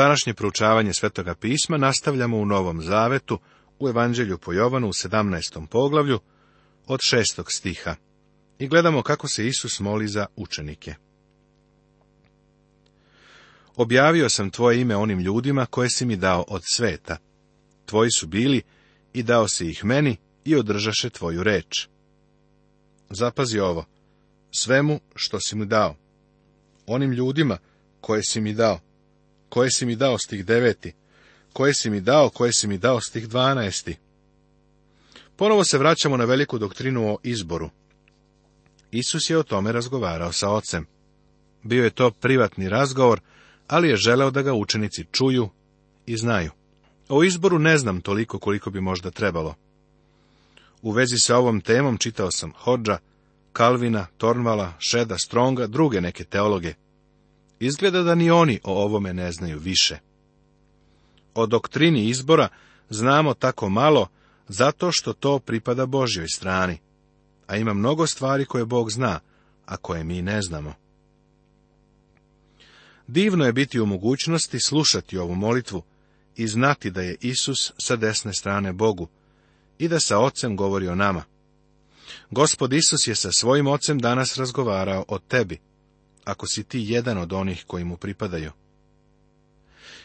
Današnje proučavanje Svetoga pisma nastavljamo u Novom Zavetu, u Evanđelju po Jovanu u 17. poglavlju, od 6. stiha, i gledamo kako se Isus moli za učenike. Objavio sam tvoje ime onim ljudima koje si mi dao od sveta. Tvoji su bili i dao si ih meni i održaše tvoju reč. Zapazi ovo, svemu što si mu dao, onim ljudima koje si mi dao koje si mi dao stih deveti, koje si mi dao, koje si mi dao stih dvanaesti. Ponovo se vraćamo na veliku doktrinu o izboru. Isus je o tome razgovarao sa ocem. Bio je to privatni razgovor, ali je želeo da ga učenici čuju i znaju. O izboru ne znam toliko koliko bi možda trebalo. U vezi sa ovom temom čitao sam Hodža, Kalvina, Tornvala, Šeda, Stronga, druge neke teologe. Izgleda da ni oni o ovome ne znaju više. O doktrini izbora znamo tako malo, zato što to pripada Božjoj strani. A ima mnogo stvari koje Bog zna, a koje mi ne znamo. Divno je biti u mogućnosti slušati ovu molitvu i znati da je Isus sa desne strane Bogu i da sa ocem govori o nama. Gospod Isus je sa svojim ocem danas razgovarao o tebi ako si ti jedan od onih koji mu pripadaju.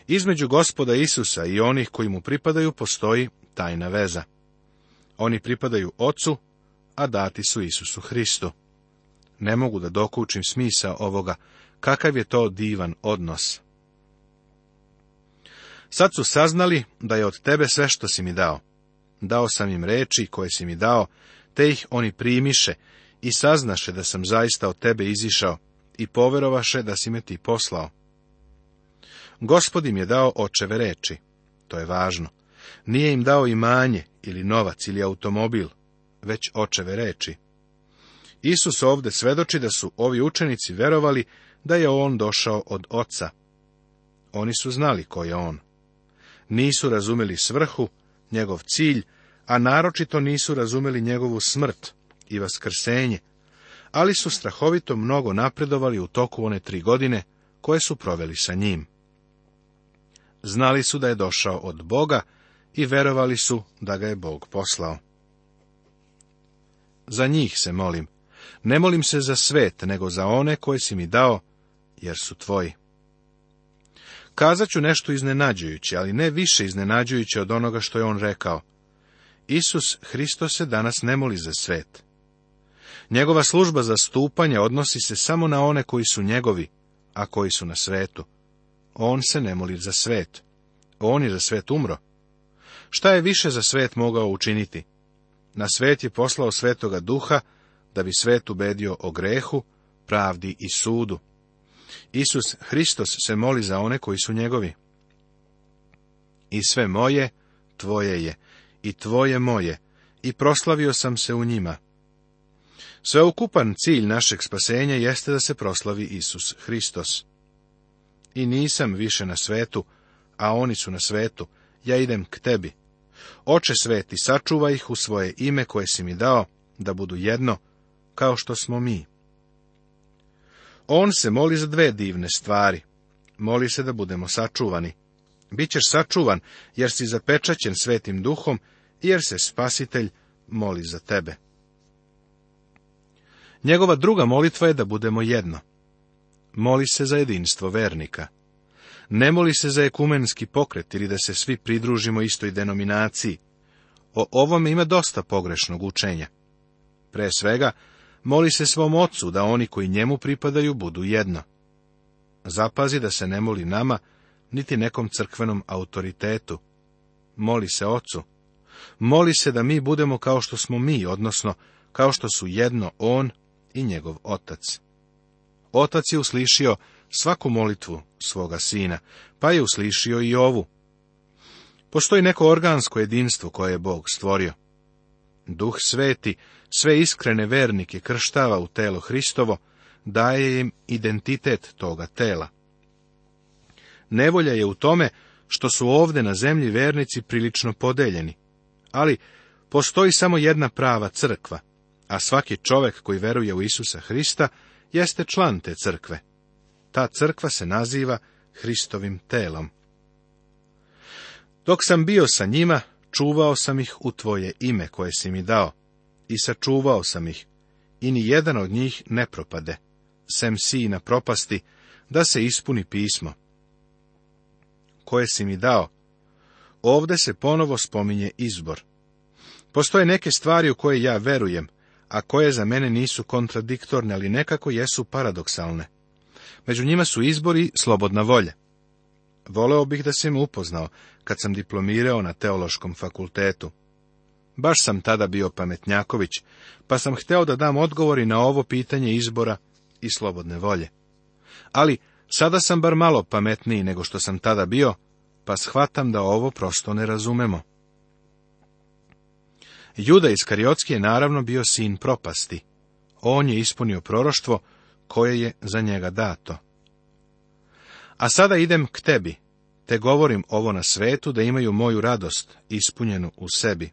Između gospoda Isusa i onih koji mu pripadaju postoji tajna veza. Oni pripadaju ocu, a dati su Isusu Hristu. Ne mogu da dokučim smisa ovoga, kakav je to divan odnos. Sad su saznali da je od tebe sve što si mi dao. Dao sam im reči koje si mi dao, te ih oni primiše i saznaše da sam zaista od tebe izišao i poverovaše da si me ti poslao. Gospod im je dao očeve reči. To je važno. Nije im dao imanje ili novac ili automobil, već očeve reči. Isus ovde svedoči da su ovi učenici verovali da je on došao od oca. Oni su znali ko je on. Nisu razumeli svrhu, njegov cilj, a naročito nisu razumeli njegovu smrt i vaskrsenje, ali su strahovito mnogo napredovali u toku one tri godine koje su proveli sa njim. Znali su da je došao od Boga i verovali su da ga je Bog poslao. Za njih se molim. Ne molim se za svet, nego za one koje si mi dao, jer su tvoji. Kazaću nešto iznenađujuće, ali ne više iznenađujuće od onoga što je on rekao. Isus Hristo se danas ne moli za svet. Njegova služba za stupanje odnosi se samo na one koji su njegovi, a koji su na svetu. On se ne moli za svet. On je za svet umro. Šta je više za svet mogao učiniti? Na svet je poslao svetoga duha, da bi svet ubedio o grehu, pravdi i sudu. Isus Hristos se moli za one koji su njegovi. I sve moje, tvoje je, i tvoje moje, i proslavio sam se u njima. Sveukupan cilj našeg spasenja jeste da se proslavi Isus Hristos. I nisam više na svetu, a oni su na svetu, ja idem k tebi. Oče sveti, sačuvaj ih u svoje ime koje si mi dao, da budu jedno, kao što smo mi. On se moli za dve divne stvari. Moli se da budemo sačuvani. Bićeš sačuvan, jer si zapečaćen svetim duhom, jer se spasitelj moli za tebe. Njegova druga molitva je da budemo jedno. Moli se za jedinstvo vernika. Ne moli se za ekumenski pokret ili da se svi pridružimo istoj denominaciji. O ovome ima dosta pogrešnog učenja. Pre svega, moli se svom ocu da oni koji njemu pripadaju budu jedno. Zapazi da se ne moli nama, niti nekom crkvenom autoritetu. Moli se ocu. Moli se da mi budemo kao što smo mi, odnosno kao što su jedno on, i njegov otac. Otac je uslišio svaku molitvu svoga sina, pa je uslišio i ovu. Postoji neko organsko jedinstvo koje je Bog stvorio. Duh sveti sve iskrene vernike krštava u telo Hristovo, daje im identitet toga tela. Nevolja je u tome što su ovde na zemlji vernici prilično podeljeni, ali postoji samo jedna prava crkva, a svaki čovek koji veruje u Isusa Hrista jeste član te crkve. Ta crkva se naziva Hristovim telom. Dok sam bio sa njima, čuvao sam ih u tvoje ime koje si mi dao, i sačuvao sam ih, i ni jedan od njih ne propade, sem si na propasti, da se ispuni pismo. Koje si mi dao? Ovde se ponovo spominje izbor. Postoje neke stvari u koje ja verujem, a koje za mene nisu kontradiktorne, ali nekako jesu paradoksalne. Među njima su izbori slobodna volja. Voleo bih da sam upoznao kad sam diplomirao na teološkom fakultetu. Baš sam tada bio pametnjaković, pa sam hteo da dam odgovori na ovo pitanje izbora i slobodne volje. Ali sada sam bar malo pametniji nego što sam tada bio, pa shvatam da ovo prosto ne razumemo. Juda Iskariotski je naravno bio sin propasti. On je ispunio proroštvo koje je za njega dato. A sada idem k tebi, te govorim ovo na svetu da imaju moju radost ispunjenu u sebi.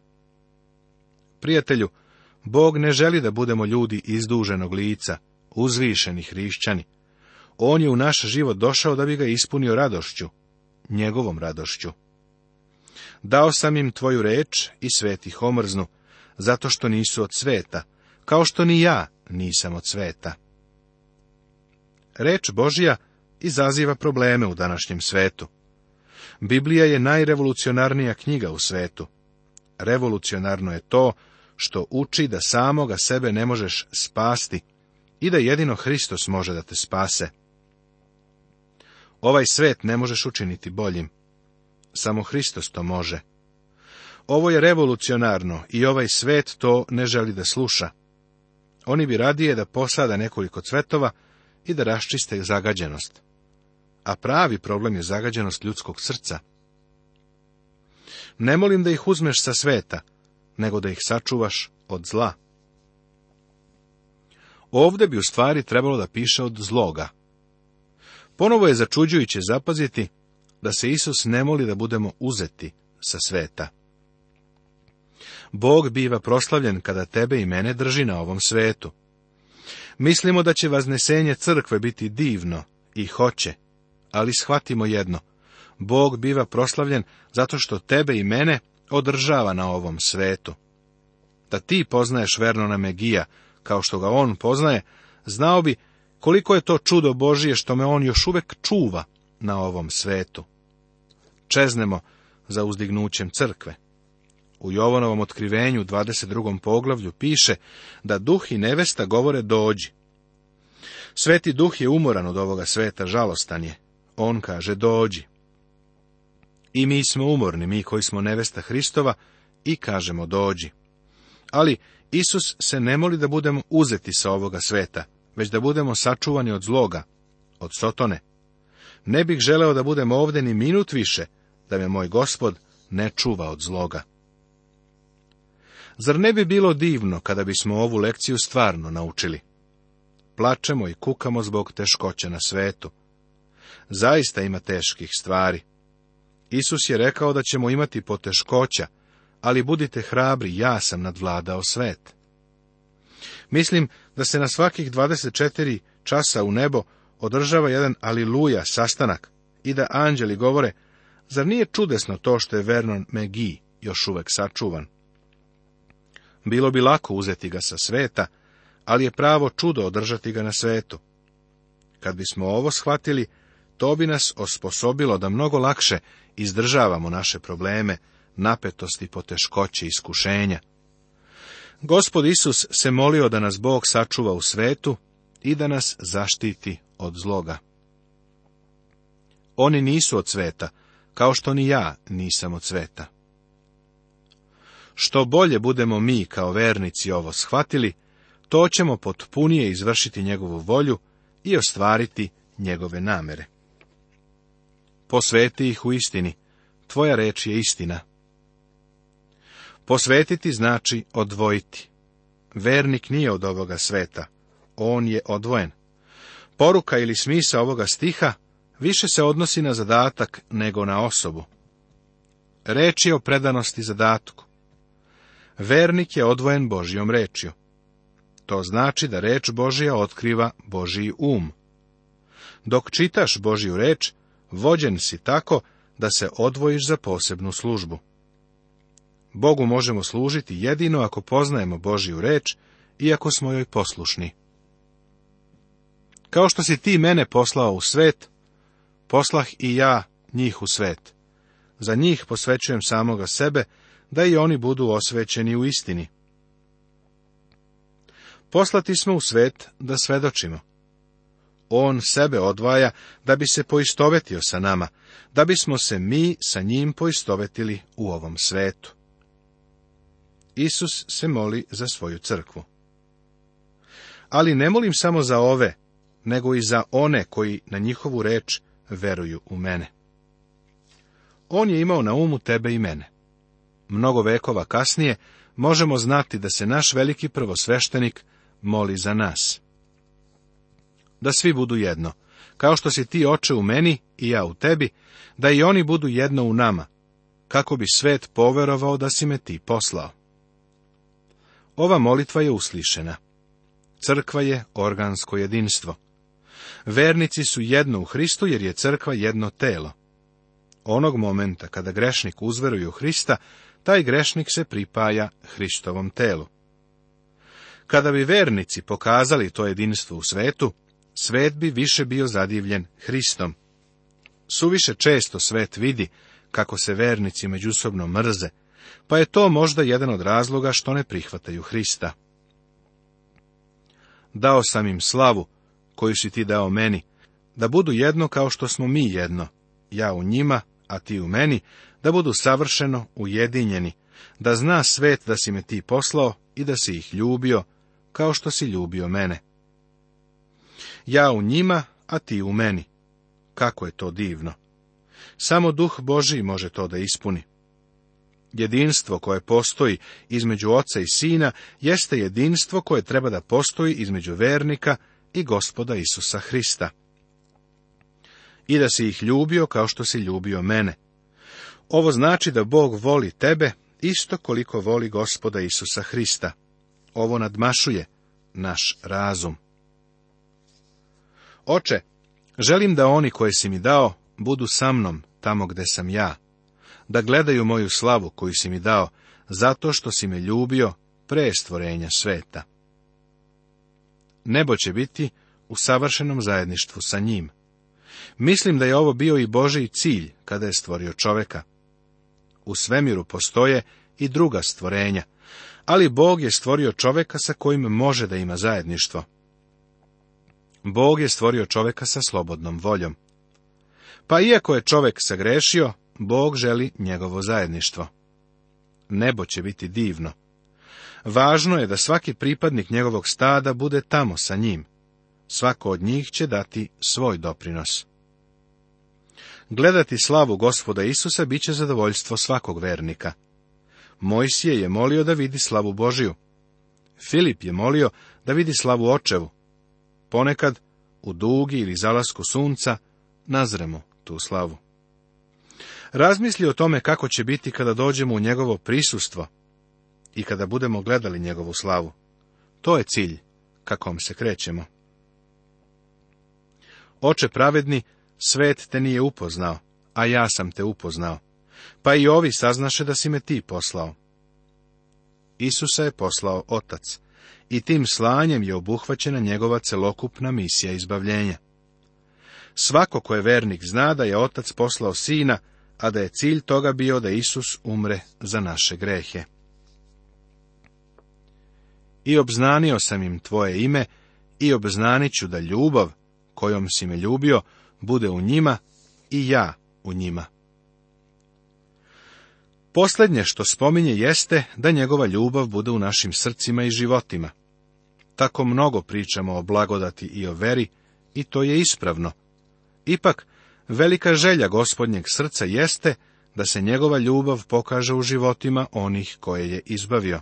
Prijatelju, Bog ne želi da budemo ljudi izduženog lica, uzvišeni hrišćani. On je u naš život došao da bi ga ispunio radošću, njegovom radošću. Dao sam im tvoju reč i ih omrznu, zato što nisu od sveta, kao što ni ja nisam od sveta. Reč Božja izaziva probleme u današnjem svetu. Biblija je najrevolucionarnija knjiga u svetu. Revolucionarno je to što uči da samoga sebe ne možeš spasti i da jedino Hristos može da te spase. Ovaj svet ne možeš učiniti boljim. Samo Hristos to može. Ovo je revolucionarno i ovaj svet to ne želi da sluša. Oni bi radije da posada nekoliko cvetova i da raščiste zagađenost. A pravi problem je zagađenost ljudskog srca. Ne molim da ih uzmeš sa sveta, nego da ih sačuvaš od zla. Ovde bi u stvari trebalo da piše od zloga. Ponovo je začuđujuće zapaziti da se Isus ne moli da budemo uzeti sa sveta. Bog biva proslavljen kada tebe i mene drži na ovom svetu. Mislimo da će vaznesenje crkve biti divno i hoće, ali shvatimo jedno. Bog biva proslavljen zato što tebe i mene održava na ovom svetu. Da ti poznaješ Vernona Megija, kao što ga on poznaje, znao bi koliko je to čudo Božije što me on još uvek čuva na ovom svetu. Čeznemo za uzdignućem crkve. U Jovanovom otkrivenju, 22. poglavlju, piše da duh i nevesta govore dođi. Sveti duh je umoran od ovoga sveta, žalostan je. On kaže dođi. I mi smo umorni, mi koji smo nevesta Hristova, i kažemo dođi. Ali Isus se ne moli da budemo uzeti sa ovoga sveta, već da budemo sačuvani od zloga, od sotone. Ne bih želeo da budem ovde ni minut više, da me moj gospod ne čuva od zloga. Zar ne bi bilo divno kada bismo ovu lekciju stvarno naučili? Plačemo i kukamo zbog teškoća na svetu. Zaista ima teških stvari. Isus je rekao da ćemo imati poteškoća, ali budite hrabri, ja sam nadvladao svet. Mislim da se na svakih 24 časa u nebo održava jedan aliluja sastanak i da anđeli govore, zar nije čudesno to što je Vernon McGee još uvek sačuvan? Bilo bi lako uzeti ga sa sveta, ali je pravo čudo održati ga na svetu. Kad bismo ovo shvatili, to bi nas osposobilo da mnogo lakše izdržavamo naše probleme, napetosti, poteškoće, iskušenja. Gospod Isus se molio da nas Bog sačuva u svetu i da nas zaštiti od zloga. Oni nisu od sveta, kao što ni ja nisam od sveta. Što bolje budemo mi kao vernici ovo shvatili, to ćemo potpunije izvršiti njegovu volju i ostvariti njegove namere. Posveti ih u istini, tvoja reč je istina. Posvetiti znači odvojiti. Vernik nije od ovoga sveta, on je odvojen. Poruka ili smisa ovoga stiha više se odnosi na zadatak nego na osobu. Reč je o predanosti zadatku. Vernik je odvojen Božijom rečju. To znači da reč Božija otkriva Božiji um. Dok čitaš Božiju reč, vođen si tako da se odvojiš za posebnu službu. Bogu možemo služiti jedino ako poznajemo Božiju reč i ako smo joj poslušni. Kao što si ti mene poslao u svet, poslah i ja njih u svet. Za njih posvećujem samoga sebe, da i oni budu osvećeni u istini. Poslati smo u svet da svedočimo. On sebe odvaja da bi se poistovetio sa nama, da bismo se mi sa njim poistovetili u ovom svetu. Isus se moli za svoju crkvu. Ali ne molim samo za ove, nego i za one koji na njihovu reč veruju u mene. On je imao na umu tebe i mene. Mnogo vekova kasnije možemo znati da se naš veliki prvosveštenik moli za nas. Da svi budu jedno, kao što si ti oče u meni i ja u tebi, da i oni budu jedno u nama, kako bi svet poverovao da si me ti poslao. Ova molitva je uslišena. Crkva je organsko jedinstvo. Vernici su jedno u Hristu jer je crkva jedno telo. Onog momenta kada grešnik uzveruje u Hrista, taj grešnik se pripaja Hristovom telu. Kada bi vernici pokazali to jedinstvo u svetu, svet bi više bio zadivljen Hristom. Suviše često svet vidi kako se vernici međusobno mrze, pa je to možda jedan od razloga što ne prihvataju Hrista. Dao sam im slavu, koju si ti dao meni, da budu jedno kao što smo mi jedno, ja u njima, a ti u meni, da budu savršeno ujedinjeni, da zna svet da si me ti poslao i da si ih ljubio, kao što si ljubio mene. Ja u njima, a ti u meni. Kako je to divno! Samo duh Boži može to da ispuni. Jedinstvo koje postoji između oca i sina jeste jedinstvo koje treba da postoji između vernika i gospoda Isusa Hrista. I da si ih ljubio kao što si ljubio mene. Ovo znači da Bog voli tebe isto koliko voli gospoda Isusa Hrista. Ovo nadmašuje naš razum. Oče, želim da oni koje si mi dao budu sa mnom tamo gde sam ja, da gledaju moju slavu koju si mi dao, zato što si me ljubio pre stvorenja sveta. Nebo će biti u savršenom zajedništvu sa njim. Mislim da je ovo bio i Boži cilj kada je stvorio čoveka. U svemiru postoje i druga stvorenja, ali Bog je stvorio čoveka sa kojim može da ima zajedništvo. Bog je stvorio čoveka sa slobodnom voljom. Pa iako je čovek sagrešio, Bog želi njegovo zajedništvo. Nebo će biti divno. Važno je da svaki pripadnik njegovog stada bude tamo sa njim. Svako od njih će dati svoj doprinos. Gledati slavu gospoda Isusa bit će zadovoljstvo svakog vernika. Mojsije je molio da vidi slavu Božiju. Filip je molio da vidi slavu očevu. Ponekad, u dugi ili zalasku sunca, nazremo tu slavu. Razmisli o tome kako će biti kada dođemo u njegovo prisustvo, i kada budemo gledali njegovu slavu. To je cilj kakom se krećemo. Oče pravedni, svet te nije upoznao, a ja sam te upoznao. Pa i ovi saznaše da si me ti poslao. Isusa je poslao otac i tim slanjem je obuhvaćena njegova celokupna misija izbavljenja. Svako ko je vernik zna da je otac poslao sina, a da je cilj toga bio da Isus umre za naše grehe. I obznanio sam im tvoje ime i obznanit ću da ljubav kojom si me ljubio bude u njima i ja u njima. Posljednje što spominje jeste da njegova ljubav bude u našim srcima i životima. Tako mnogo pričamo o blagodati i o veri, i to je ispravno. Ipak, velika želja gospodnjeg srca jeste da se njegova ljubav pokaže u životima onih koje je izbavio.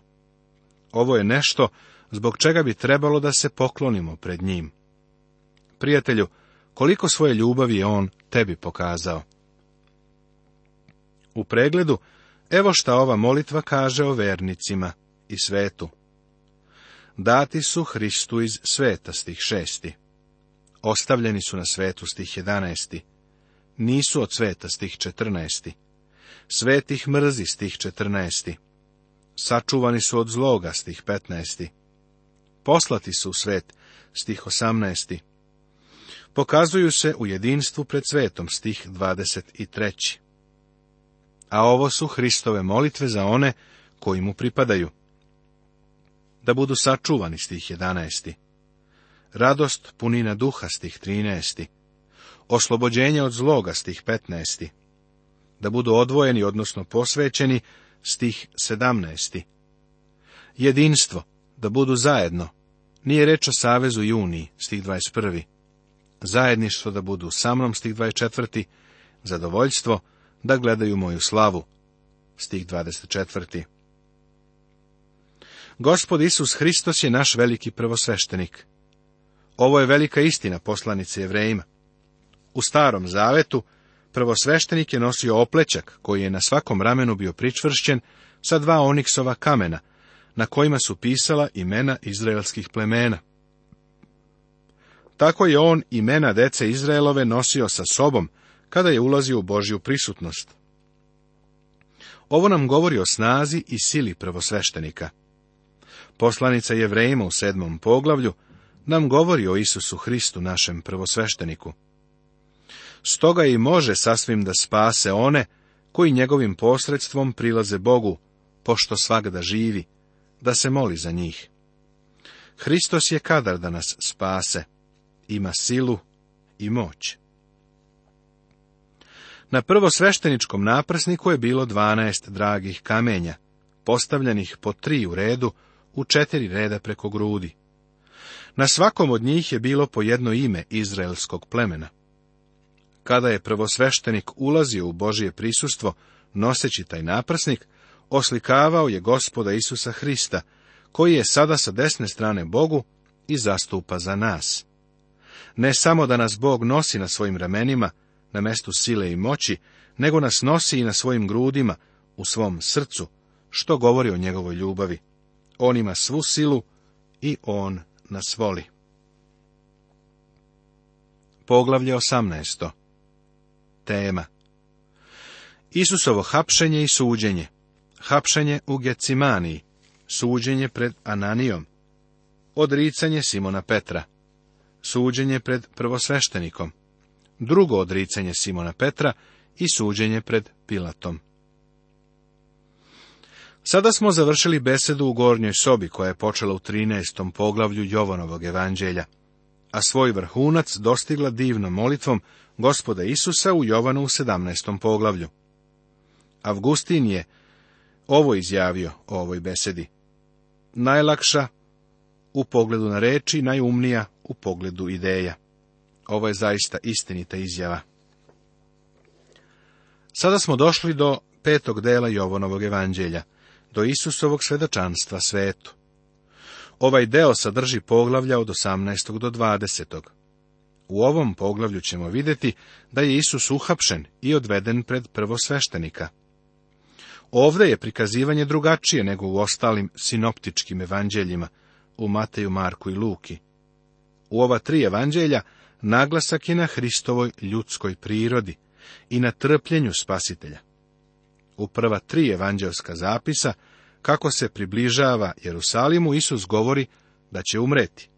Ovo je nešto zbog čega bi trebalo da se poklonimo pred njim. Prijatelju, koliko svoje ljubavi je on tebi pokazao? U pregledu, evo šta ova molitva kaže o vernicima i svetu. Dati su Hristu iz sveta stih šesti. Ostavljeni su na svetu stih jedanesti. Nisu od sveta stih četrnaesti. Svetih mrzi stih 14 sačuvani su od zloga, stih 15. Poslati su u svet, stih 18. Pokazuju se u jedinstvu pred svetom, stih 23. A ovo su Hristove molitve za one koji mu pripadaju. Da budu sačuvani, stih 11. Radost punina duha, stih 13. Oslobođenje od zloga, stih 15. Da budu odvojeni, odnosno posvećeni, stih 17. Jedinstvo, da budu zajedno. Nije reč o Savezu i Uniji, stih 21. Zajedništvo da budu sa mnom, stih 24. Zadovoljstvo da gledaju moju slavu, stih 24. Gospod Isus Hristos je naš veliki prvosveštenik. Ovo je velika istina poslanice Jevrejima. U starom zavetu Prvosveštenik je nosio oplećak, koji je na svakom ramenu bio pričvršćen sa dva oniksova kamena, na kojima su pisala imena izraelskih plemena. Tako je on imena dece Izraelove nosio sa sobom, kada je ulazio u Božju prisutnost. Ovo nam govori o snazi i sili prvosveštenika. Poslanica Jevrejima u sedmom poglavlju nam govori o Isusu Hristu, našem prvosvešteniku stoga i može sasvim da spase one koji njegovim posredstvom prilaze Bogu, pošto da živi, da se moli za njih. Hristos je kadar da nas spase, ima silu i moć. Na prvo svešteničkom naprsniku je bilo dvanaest dragih kamenja, postavljenih po tri u redu, u četiri reda preko grudi. Na svakom od njih je bilo po jedno ime izraelskog plemena. Kada je prvosveštenik ulazio u Božije prisustvo, noseći taj naprsnik, oslikavao je gospoda Isusa Hrista, koji je sada sa desne strane Bogu i zastupa za nas. Ne samo da nas Bog nosi na svojim ramenima, na mestu sile i moći, nego nas nosi i na svojim grudima, u svom srcu, što govori o njegovoj ljubavi. On ima svu silu i on nas voli. Poglavlje 18 tema. Isusovo hapšenje i suđenje. Hapšenje u Gecimaniji. Suđenje pred Ananijom. Odricanje Simona Petra. Suđenje pred prvosveštenikom. Drugo odricanje Simona Petra i suđenje pred Pilatom. Sada smo završili besedu u gornjoj sobi koja je počela u 13. poglavlju Jovanovog evanđelja, a svoj vrhunac dostigla divnom molitvom gospoda Isusa u Jovanu u 17. poglavlju. Avgustin je ovo izjavio o ovoj besedi. Najlakša u pogledu na reči, najumnija u pogledu ideja. Ovo je zaista istinita izjava. Sada smo došli do petog dela Jovanovog evanđelja, do Isusovog svedočanstva svetu. Ovaj deo sadrži poglavlja od 18. do 20. U ovom poglavlju ćemo vidjeti da je Isus uhapšen i odveden pred prvosveštenika. Ovdje je prikazivanje drugačije nego u ostalim sinoptičkim evanđeljima, u Mateju, Marku i Luki. U ova tri evanđelja naglasak je na Hristovoj ljudskoj prirodi i na trpljenju spasitelja. U prva tri evanđelska zapisa, kako se približava Jerusalimu, Isus govori da će umreti.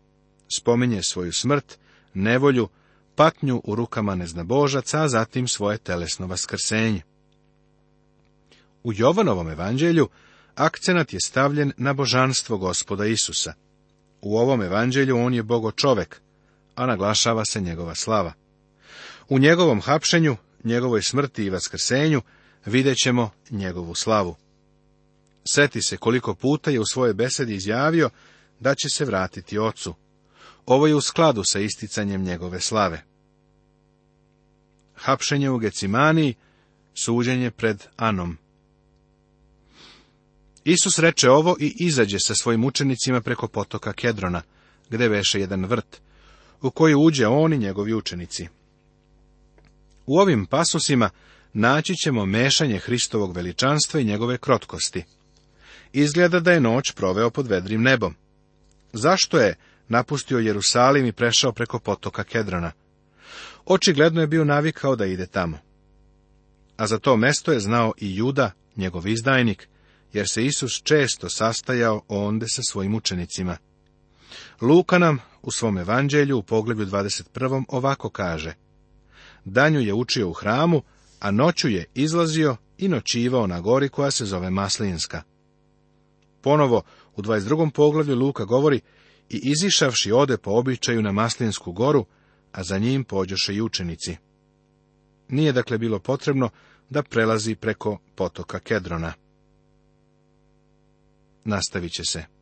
Spominje svoju smrt nevolju, patnju u rukama neznabožaca, a zatim svoje telesno vaskrsenje. U Jovanovom evanđelju akcenat je stavljen na božanstvo gospoda Isusa. U ovom evanđelju on je bogo čovek, a naglašava se njegova slava. U njegovom hapšenju, njegovoj smrti i vaskrsenju vidjet ćemo njegovu slavu. Sjeti se koliko puta je u svojoj besedi izjavio da će se vratiti ocu. Ovo je u skladu sa isticanjem njegove slave. Hapšenje u Gecimani, suđenje pred Anom. Isus reče ovo i izađe sa svojim učenicima preko potoka Kedrona, gde veše jedan vrt, u koji uđe on i njegovi učenici. U ovim pasusima naći ćemo mešanje Hristovog veličanstva i njegove krotkosti. Izgleda da je noć proveo pod vedrim nebom. Zašto je napustio Jerusalim i prešao preko potoka Kedrona. Očigledno je bio navikao da ide tamo. A za to mesto je znao i Juda, njegov izdajnik, jer se Isus često sastajao onde sa svojim učenicima. Luka nam u svom evanđelju u poglavlju 21. ovako kaže. Danju je učio u hramu, a noću je izlazio i noćivao na gori koja se zove Maslinska. Ponovo, u 22. poglavlju Luka govori i izišavši ode po običaju na Maslinsku goru, a za njim pođoše i učenici. Nije dakle bilo potrebno da prelazi preko potoka Kedrona. Nastavit će se.